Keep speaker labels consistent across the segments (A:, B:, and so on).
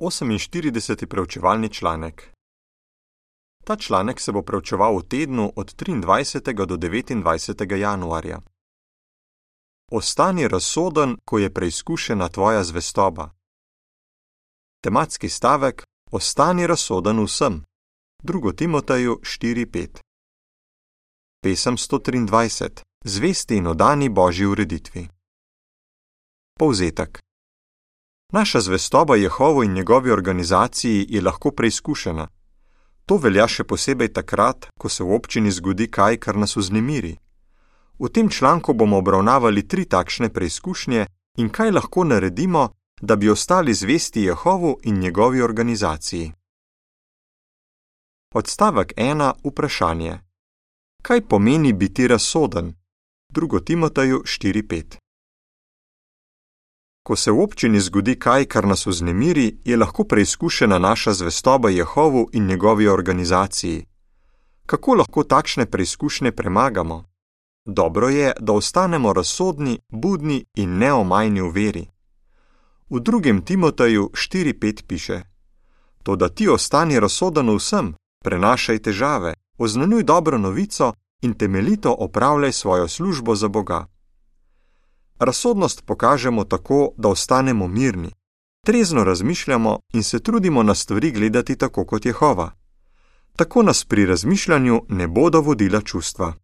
A: 48. preučevalni članek. Ta članek se bo preučeval v tednu od 23. do 29. januarja. Ostani razsoden, ko je preizkušena tvoja zvestoba. Tematski stavek: Ostani razsoden vsem. 2. Timoteju 4:5. Pesem 123: Zvesti in odani božji ureditvi. Povzetek. Naša zvestoba Jehovu in njegovi organizaciji je lahko preizkušena. To velja še posebej takrat, ko se v občini zgodi kaj, kar nas vznemiri. V tem članku bomo obravnavali tri takšne preizkušnje in kaj lahko naredimo, da bi ostali zvesti Jehovu in njegovi organizaciji. Odstavek 1. Vprašanje: Kaj pomeni biti razsoden? 2. Timoteju 4:5 Ko se v občini zgodi kaj, kar nas vznemiri, je lahko preizkušena naša zvestoba Jehovu in njegovi organizaciji. Kako lahko takšne preizkušnje premagamo? Dobro je, da ostanemo razsodni, budni in neomajni v veri. V drugem Timoteju 4:5 piše: To, da ti ostani razsoden vsem, prenašaj težave, oznanjuj dobro novico in temeljito opravljaj svojo službo za Boga. Razsodnost pokažemo tako, da ostanemo mirni, trezno razmišljamo in se trudimo na stvari gledati tako kot Jehova. Tako nas pri razmišljanju ne bodo vodila čustva.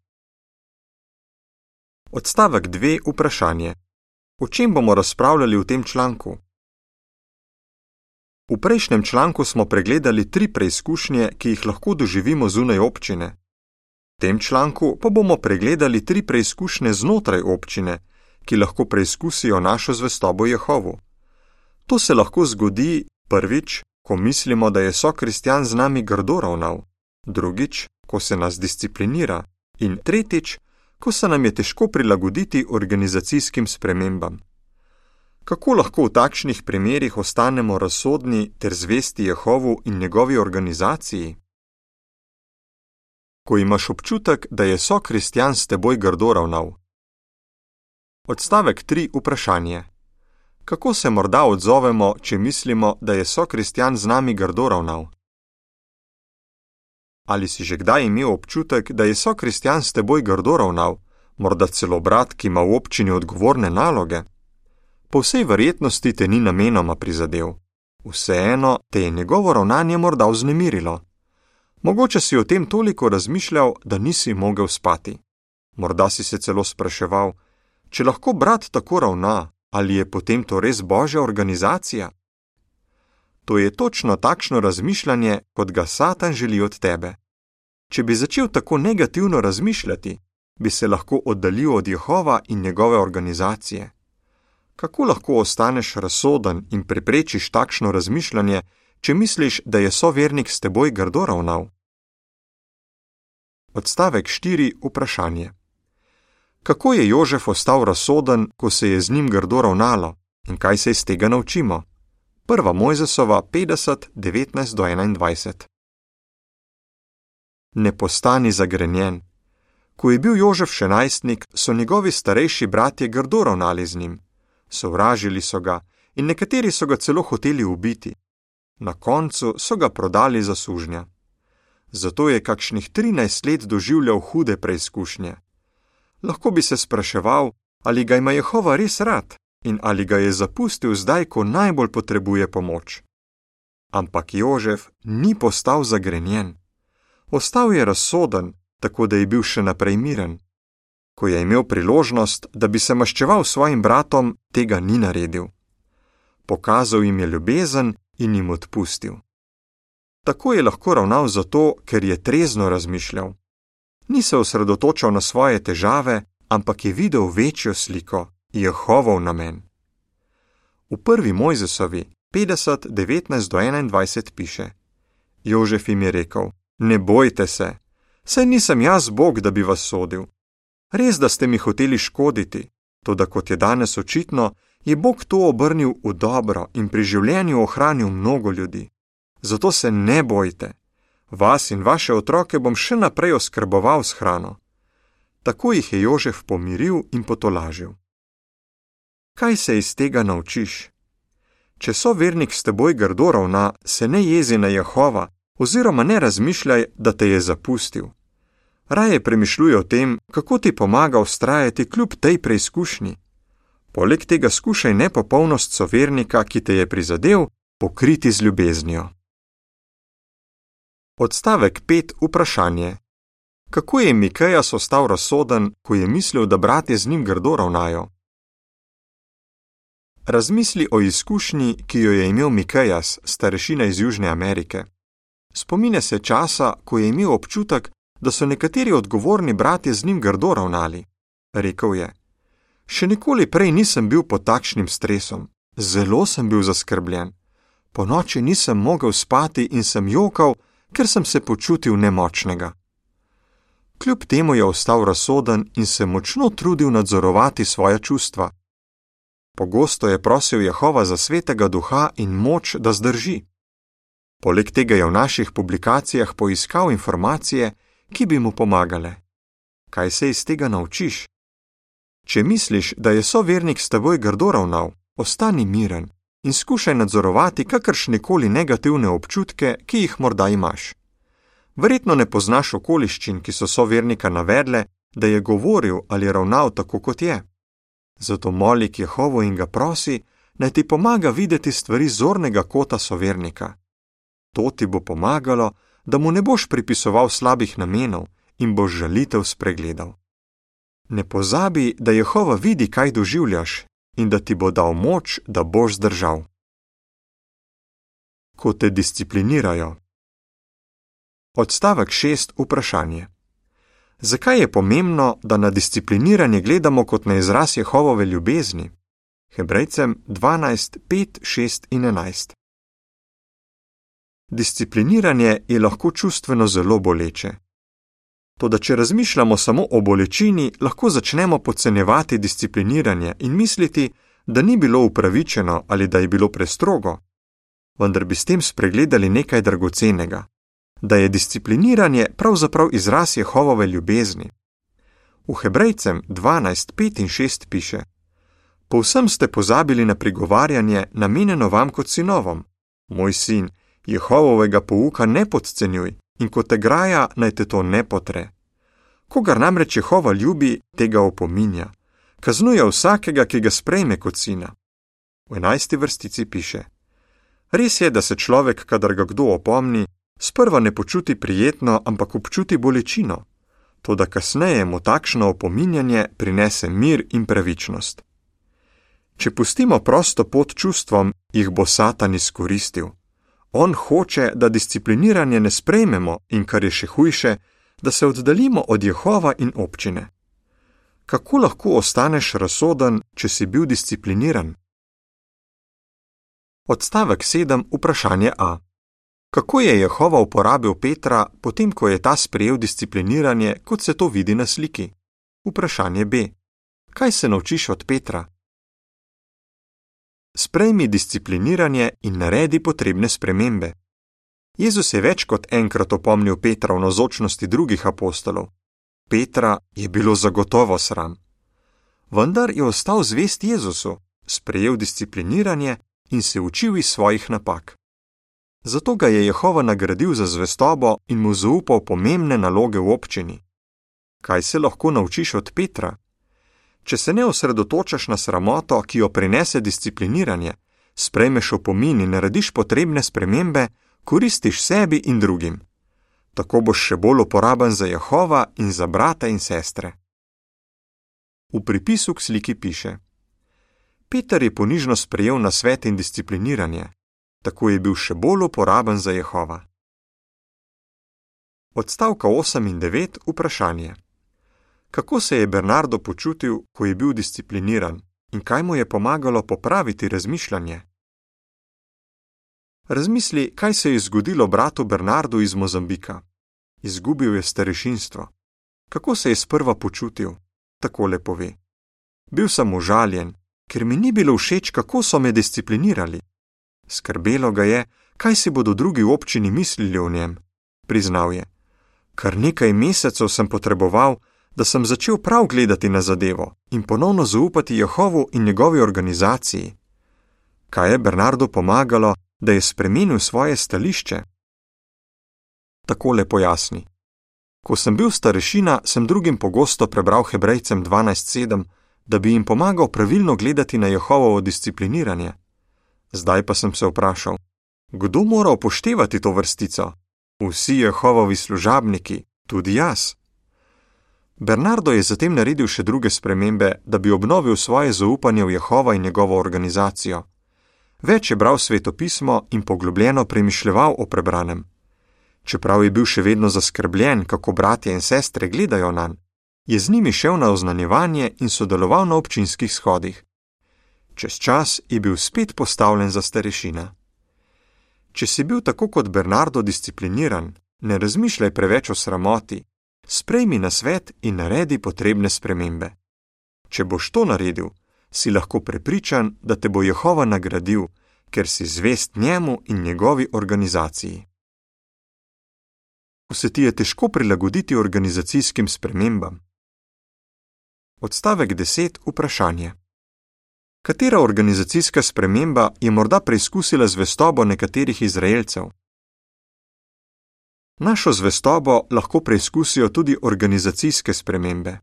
A: Odstavek 2. Vprašanje: O čem bomo razpravljali v tem članku? V prejšnjem članku smo pregledali tri preizkušnje, ki jih lahko doživimo zunaj občine. V tem članku pa bomo pregledali tri preizkušnje znotraj občine, ki lahko preizkusijo našo zvestobo Jehovu. To se lahko zgodi prvič, ko mislimo, da je sokristjan z nami grdo ravnal, drugič, ko se nas disciplinira in tretjič, ko se nam je težko prilagoditi organizacijskim spremembam. Kako lahko v takšnih primerih ostanemo razsodni ter zvesti Jehovu in njegovi organizaciji? Ko imaš občutek, da je sokristjan s teboj grdo ravnal, Odstavek 3. Vprašanje. Kako se morda odzovemo, če mislimo, da je sokristjan z nami grdo ravnal? Ali si že kdaj imel občutek, da je sokristjan s teboj grdo ravnal, morda celo brat, ki ima v občini odgovorne naloge? Po vsej verjetnosti te ni namenoma prizadel. Vseeno te je njegovo ravnanje morda vznemirilo. Mogoče si o tem toliko razmišljal, da nisi mogel spati. Morda si se celo spraševal, Če lahko brat tako ravna, ali je potem to res božja organizacija? To je točno takšno razmišljanje, kot ga Satan želi od tebe. Če bi začel tako negativno razmišljati, bi se lahko oddaljil od Jehova in njegove organizacije. Kako lahko ostaneš razsoden in preprečiš takšno razmišljanje, če misliš, da je sovernik s teboj grdo ravnal? Odstavek 4. Vprašanje kako je Jožef ostal razsoden, ko se je z njim grdo ravnalo in kaj se iz tega naučimo. Prva Mojzesova 50, 19 do 21. Ne postani zagrenjen. Ko je bil Jožef še najstnik, so njegovi starejši bratje grdo ravnali z njim. Sovražili so ga in nekateri so ga celo hoteli ubiti. Na koncu so ga prodali za sužnja. Zato je kakšnih 13 let doživljal hude preizkušnje lahko bi se spraševal, ali ga ima Jehova res rad in ali ga je zapustil zdaj, ko najbolj potrebuje pomoč. Ampak Jožef ni postal zagrenjen. Ostal je razsoden, tako da je bil še naprej miren. Ko je imel priložnost, da bi se maščeval svojim bratom, tega ni naredil. Pokazal jim je ljubezen in jim odpustil. Tako je lahko ravnal zato, ker je trezno razmišljal ni se osredotočal na svoje težave, ampak je videl večjo sliko, Jehovov namen. V prvi Mojzesovi 50, 19 do 21 piše: Jožef jim je rekel: Ne bojte se, saj nisem jaz Bog, da bi vas sodil. Res, da ste mi hoteli škoditi, to da kot je danes očitno, je Bog to obrnil v dobro in pri življenju ohranil mnogo ljudi. Zato se ne bojte, Vas in vaše otroke bom še naprej oskrboval s hrano. Tako jih je Jožef pomiril in potolažil. Kaj se iz tega naučiš? Če so vernik s teboj grdo ravna, se ne jezi na Jehova, oziroma ne razmišljaj, da te je zapustil. Raje premišljuj o tem, kako ti pomaga ustrajati kljub tej preizkušnji. Poleg tega skušaj nepopolnost sovernika, ki te je prizadel, pokriti z ljubeznijo. Odstavek 5. Vprašanje: Kako je Mikejas ostal razsoden, ko je mislil, da bratje z njim grdo ravnajo? Razmisli o izkušnji, ki jo je imel Mikejas, starešina iz Južne Amerike. Spomine se časa, ko je imel občutek, da so nekateri odgovorni bratje z njim grdo ravnali. Rekl je: Še nikoli prej nisem bil pod takšnim stresom, zelo sem bil zaskrbljen. Po noči nisem mogel spati in sem jokal, ker sem se počutil nemočnega. Kljub temu je ostal razsoden in se močno trudil nadzorovati svoja čustva. Pogosto je prosil Jehova za svetega duha in moč, da zdrži. Poleg tega je v naših publikacijah poiskal informacije, ki bi mu pomagale. Kaj se iz tega naučiš? Če misliš, da je sovernik s teboj grdo ravnal, ostani miren in skušaj nadzorovati kakršne koli negativne občutke, ki jih morda imaš. Verjetno ne poznaš okoliščin, ki so sovernika navedle, da je govoril ali ravnal tako, kot je. Zato moli k Jehovu in ga prosi, naj ti pomaga videti stvari zornega kota sovernika. To ti bo pomagalo, da mu ne boš pripisoval slabih namenov in boš žalitev spregledal. Ne pozabi, da Jehova vidi, kaj doživljaš in da ti bo dal moč, da boš zdržal. Ko te disciplinirajo. Odstavek 6. Vprašanje. Zakaj je pomembno, da na discipliniranje gledamo kot na izraz Jehovove ljubezni? Hebrejcem 12, 5, 6 in 11. Discipliniranje je lahko čustveno zelo boleče. Toda, če razmišljamo samo o bolečini, lahko začnemo podcenjevati discipliniranje in misliti, da ni bilo upravičeno ali da je bilo prestrogo, vendar bi s tem spregledali nekaj dragocenega: da je discipliniranje pravzaprav izraz Jehovove ljubezni. V Hebrejcem 12, 5 in 6 piše: Povsem ste pozabili na prigovarjanje, namenjeno vam kot sinovom, moj sin. Jehovovega pouka ne podcenjuj in ko te graja, naj te to ne potre. Kogar namreč Jehova ljubi, tega opominja, kaznuje vsakega, ki ga sprejme kot sina. V enajsti vrstici piše: Res je, da se človek, kadar ga kdo opomni, sprva ne počuti prijetno, ampak občuti bolečino, to da kasneje mu takšno opominjanje prinese mir in pravičnost. Če pustimo prosto pot čustvom, jih bo Satan izkoristil. On hoče, da discipliniranje ne sprejmemo in kar je še hujše, da se oddaljimo od Jehova in občine. Kako lahko ostaneš razsoden, če si bil discipliniran? Odstavek 7. Vprašanje A. Kako je Jehova uporabil Petra, potem ko je ta sprejel discipliniranje, kot se to vidi na sliki? Vprašanje B. Kaj se naučiš od Petra? Sprejmi discipliniranje in naredi potrebne spremembe. Jezus je več kot enkrat opomnil Petra v nazočnosti drugih apostolov. Petra je bilo zagotovo sram. Vendar je ostal zvest Jezusu, sprejel discipliniranje in se učil iz svojih napak. Zato ga je Jehova nagradil za zvestobo in mu zaupal pomembne naloge v občini. Kaj se lahko naučiš od Petra? Če se ne osredotočaš na sramoto, ki jo prinese discipliniranje, sprejmeš opomin in narediš potrebne spremembe, koristiš sebi in drugim. Tako boš še bolj uporaben za Jehova in za brata in sestre. V pripisu k sliki piše: Peter je ponižno sprejel na svet in discipliniranje, tako je bil še bolj uporaben za Jehova. Odstavka 8 in 9 vprašanje kako se je Bernardo počutil, ko je bil discipliniran in kaj mu je pomagalo popraviti razmišljanje. Razmisli, kaj se je zgodilo bratu Bernardu iz Mozambika. Izgubil je starešinstvo. Kako se je sprva počutil? Tako le pove. Bil sem užaljen, ker mi ni bilo všeč, kako so me disciplinirali. Skrbelo ga je, kaj si bodo drugi občini mislili o njem. Priznal je: Kar nekaj mesecev sem potreboval, da sem začel prav gledati na zadevo in ponovno zaupati Jehovu in njegovi organizaciji. Kaj je Bernardo pomagalo, da je spremenil svoje stališče? Takole pojasni. Ko sem bil starešina, sem drugim pogosto prebral Hebrejcem 12:7, da bi jim pomagal pravilno gledati na Jehovovo discipliniranje. Zdaj pa sem se vprašal, kdo mora upoštevati to vrstico? Vsi Jehovovi služabniki, tudi jaz. Bernardo je zatem naredil še druge spremembe, da bi obnovil svoje zaupanje v Jehova in njegovo organizacijo. Več je bral svetopismo in poglobljeno premišljeval o prebranem. Čeprav je bil še vedno zaskrbljen, kako bratje in sestre gledajo na njega, je z njimi šel na oznanjevanje in sodeloval na občinskih shodih. Čez čas je bil spet postavljen za starešina. Če si bil tako kot Bernardo discipliniran, ne razmišljaj preveč o sramoti, sprejmi na svet in naredi potrebne spremembe. Če boš to naredil, si lahko prepričan, da te bo Jehova nagradil, ker si zvest njemu in njegovi organizaciji. Ko se ti je težko prilagoditi organizacijskim spremembam. Odstavek 10. Vprašanje. Katera organizacijska sprememba je morda preizkusila zvestobo nekaterih Izraelcev? Našo zvestobo lahko preizkusijo tudi organizacijske spremembe.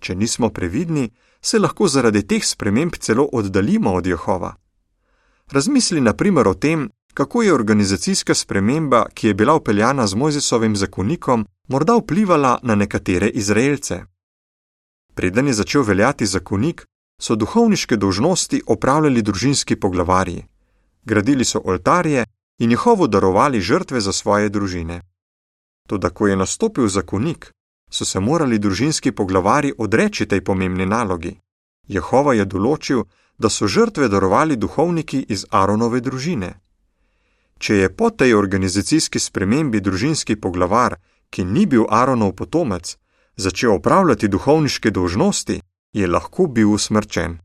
A: Če nismo previdni, se lahko zaradi teh sprememb celo oddaljimo od Jehova. Razmisli na primer o tem, kako je organizacijska sprememba, ki je bila upeljana z Mojzesovim zakonikom, morda vplivala na nekatere Izraelce. Preden je začel veljati zakonik, so duhovniške dožnosti opravljali družinski poglavarji. Gradili so oltarje in Jehovu darovali žrtve za svoje družine. Toda, ko je nastopil zakonik, so se morali družinski poglavarji odreči tej pomembni nalogi. Jehova je določil, da so žrtve darovali duhovniki iz Aronove družine. Če je po tej organizacijski spremembi družinski poglavar, ki ni bil Aronov potomec, začel opravljati duhovniške dožnosti, je lahko bil usmrčen.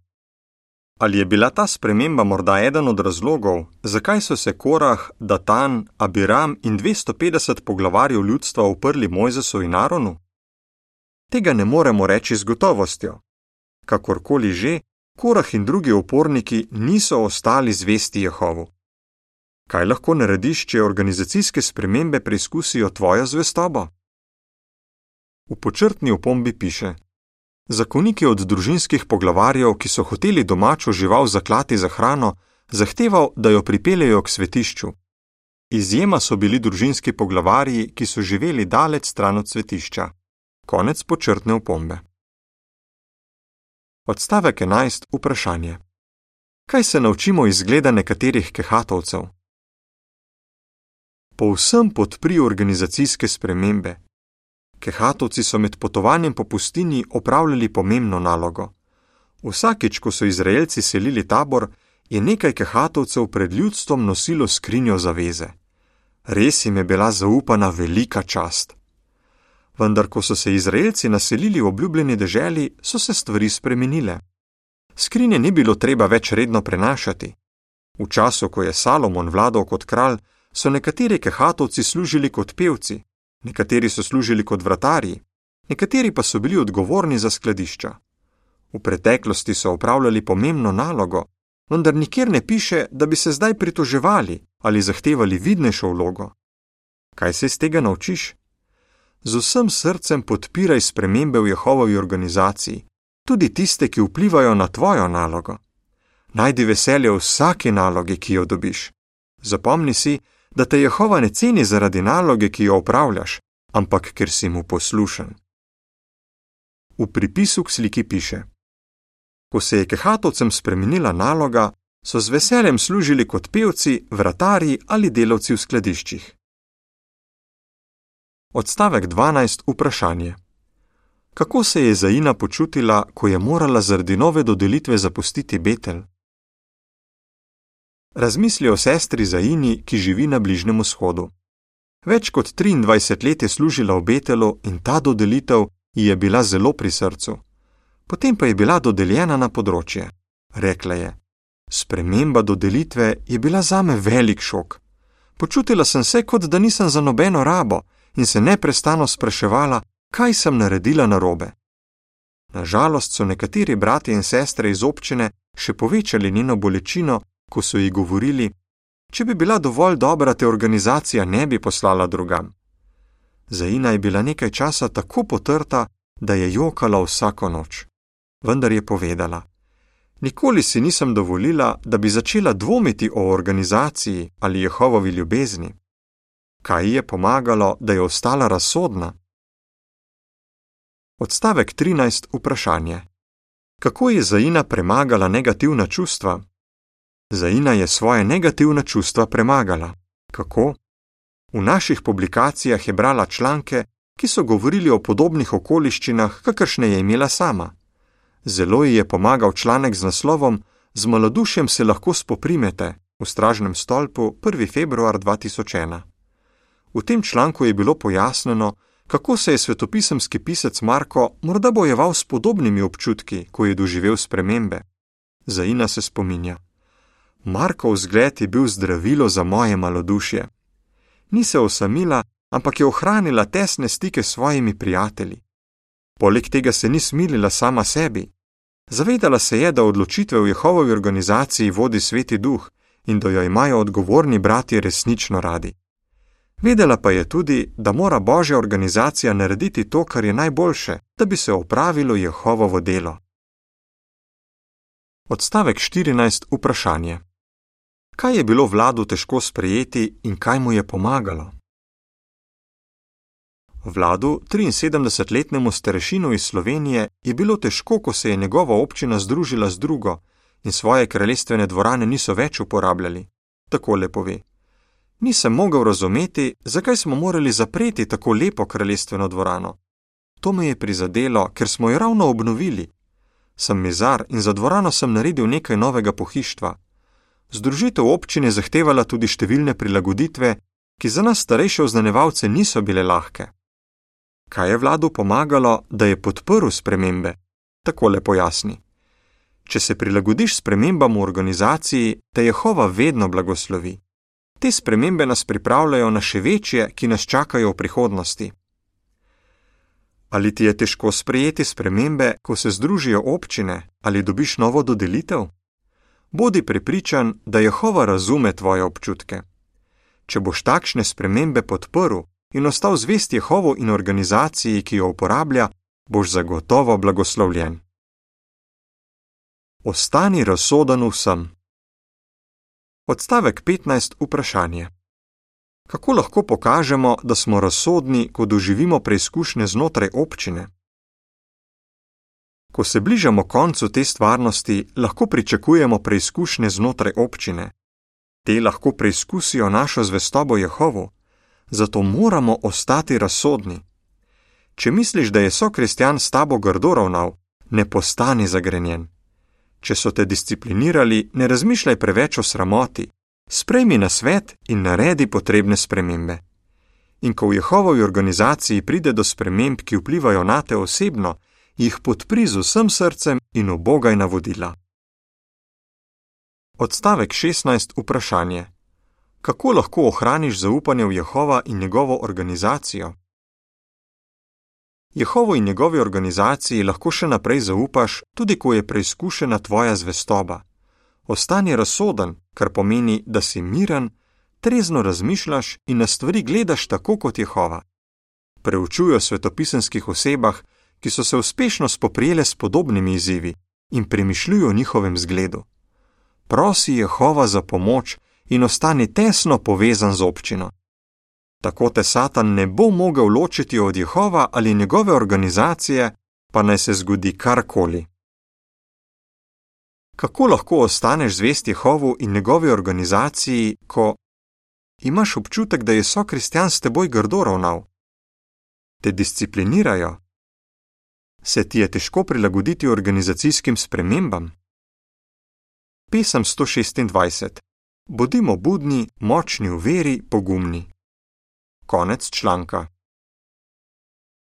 A: Ali je bila ta sprememba morda eden od razlogov, zakaj so se Korah, Datan, Abiram in 250 poglavarjev ljudstva uprli Mojzesu in Aronu? Tega ne moremo reči z gotovostjo. Kakorkoli že, Korah in drugi uporniki niso ostali zvesti Jehovu. Kaj lahko narediš, če organizacijske spremembe preizkusijo tvojo zvestobo? V počrtni opombi piše: Zakonik je od družinskih poglavarjev, ki so hoteli domačo žival zaklati za hrano, zahteval, da jo pripeljejo k svetišču. Izjema so bili družinski poglavarji, ki so živeli daleč stran od svetišča. Konec počrtne opombe. Odstavek 11. Vprašanje. Kaj se naučimo iz gleda nekaterih kehatovcev? Povsem podpri organizacijske spremembe, Kehatovci so med potovanjem po pustini opravljali pomembno nalogo. Vsakič, ko so Izraelci selili tabor, je nekaj kehatovcev pred ljudstvom nosilo skrinjo zaveze. Res jim je bila zaupana velika čast. Vendar, ko so se Izraelci naselili v obljubljeni deželi, so se stvari spremenile. Skrinje ni bilo treba več redno prenašati. V času, ko je Salomon vladal kot kralj, so nekateri kehatovci služili kot pevci, Nekateri so služili kot vratarji, nekateri pa so bili odgovorni za skladišča. V preteklosti so upravljali pomembno nalogo, vendar nikjer ne piše, da bi se zdaj pritoževali ali zahtevali vidnejšo vlogo. Kaj se iz tega naučiš? Z vsem srcem podpiraj spremembe v Jehovovi organizaciji, tudi tiste, ki vplivajo na tvojo nalogo. Najdi veselje v vsaki nalogi, ki jo dobiš. Zapomni si, da te Jehova ne ceni zaradi naloge, ki jo opravljaš, ampak ker si mu poslušen. V pripisu k sliki piše: Ko se je kehatovcem spremenila naloga, so z veseljem služili kot pevci, vratarji ali delavci v skladiščih. Odstavek 12. Vprašanje. Kako se je Zaina počutila, ko je morala zaradi nove dodelitve zapustiti Betel? Razmisli o sestri Zaini, ki živi na Bližnjem vzhodu. Več kot 23 let je služila v Betelu in ta dodelitev ji je bila zelo pri srcu. Potem pa je bila dodeljena na področje. Rekla je: Sprememba dodelitve je bila zame velik šok. Počutila sem se, kot da nisem za nobeno rabo in se neprestano spraševala, kaj sem naredila narobe. Nažalost so nekateri bratje in sestre iz občine še povečali njeno bolečino ko so ji govorili, če bi bila dovolj dobra, te organizacija ne bi poslala drugam. Zaina je bila nekaj časa tako potrta, da je jokala vsako noč. Vendar je povedala: Nikoli si nisem dovolila, da bi začela dvomiti o organizaciji ali Jehovovi ljubezni. Kaj ji je pomagalo, da je ostala razsodna? Odstavek 13. Vprašanje: Kako je Zaina premagala negativna čustva? Zaina je svoje negativna čustva premagala. Kako? V naših publikacijah je brala članke, ki so govorili o podobnih okoliščinah, kakršne je imela sama. Zelo ji je pomagal članek z naslovom Z malodušjem se lahko spoprimete v stražnem stolpu 1. februar 2001. V tem članku je bilo pojasnjeno, kako se je svetopisemski pisec Marko morda bojeval s podobnimi občutki, ko je doživel spremembe. Zaina se spominja. Markov zgled je bil zdravilo za moje malodušje. Ni se osamila, ampak je ohranila tesne stike s svojimi prijatelji. Poleg tega se ni smilila sama sebi. Zavedala se je, da odločitve v Jehovovi organizaciji vodi sveti duh in da jo imajo odgovorni bratje resnično radi. Vedela pa je tudi, da mora božja organizacija narediti to, kar je najboljše, da bi se opravilo Jehovovo delo. Odstavek 14. Vprašanje. Kaj je bilo vladu težko sprejeti in kaj mu je pomagalo? Vladu, 73-letnemu starešinu iz Slovenije, je bilo težko, ko se je njegova občina združila z drugo in svoje kraljestvene dvorane niso več uporabljali. Tako le pove. Nisem mogel razumeti, zakaj smo morali zapreti tako lepo kraljestveno dvorano. To me je prizadelo, ker smo jo ravno obnovili. Sem mizar in za dvorano sem naredil nekaj novega pohištva. Združitev občine je zahtevala tudi številne prilagoditve, ki za nas starejše oznanevalce niso bile lahke. Kaj je vladu pomagalo, da je podprl spremembe? Tako le pojasni. Če se prilagodiš spremembam v organizaciji, te Jehova vedno blagoslovi. Te spremembe nas pripravljajo na še večje, ki nas čakajo v prihodnosti. Ali ti je težko sprejeti spremembe, ko se združijo občine ali dobiš novo dodelitev? Bodi prepričan, da Jehova razume tvoje občutke. Če boš takšne spremembe podprl in ostal zvest Jehovu in organizaciji, ki jo uporablja, boš zagotovo blagoslovljen. Ostani razsoden vsem. Odstavek 15. Vprašanje. Kako lahko pokažemo, da smo razsodni, ko doživimo preizkušnje znotraj občine? Ko se bližamo koncu te stvarnosti, lahko pričakujemo preizkušnje znotraj občine. Te lahko preizkusijo našo zvestobo Jehovu, zato moramo ostati razsodni. Če misliš, da je sokristjan s tabo grdo ravnal, ne postani zagrenjen. Če so te disciplinirali, ne razmišljaj preveč o sramoti, sprejmi na svet in naredi potrebne spremembe. In ko v Jehovovi organizaciji pride do sprememb, ki vplivajo na te osebno, jih podpri z vsem srcem in obogaj navodila. Odstavek 16. Vprašanje: Kako lahko ohraniš zaupanje v Jehova in njegovo organizacijo? Jehovo in njegovi organizaciji lahko še naprej zaupaš, tudi ko je preizkušena tvoja zvestoba. Ostani razsoden, kar pomeni, da si miren, trezno razmišljaš in na stvari gledaš tako kot Jehova. Preučuj o svetopisanskih osebah, ki so se uspešno spoprijele s podobnimi izzivi in premišljuj o njihovem zgledu. Prosi Jehova za pomoč in ostani tesno povezan z občino. Tako te Satan ne bo mogel ločiti od Jehova ali njegove organizacije, pa naj se zgodi karkoli. Kako lahko ostaneš zvest Jehovu in njegovi organizaciji, ko imaš občutek, da je so kristjan s teboj grdo ravnal? Te disciplinirajo? Se ti je težko prilagoditi organizacijskim spremembam? Pesem 126. Bodimo budni, močni v veri, pogumni. Konec članka.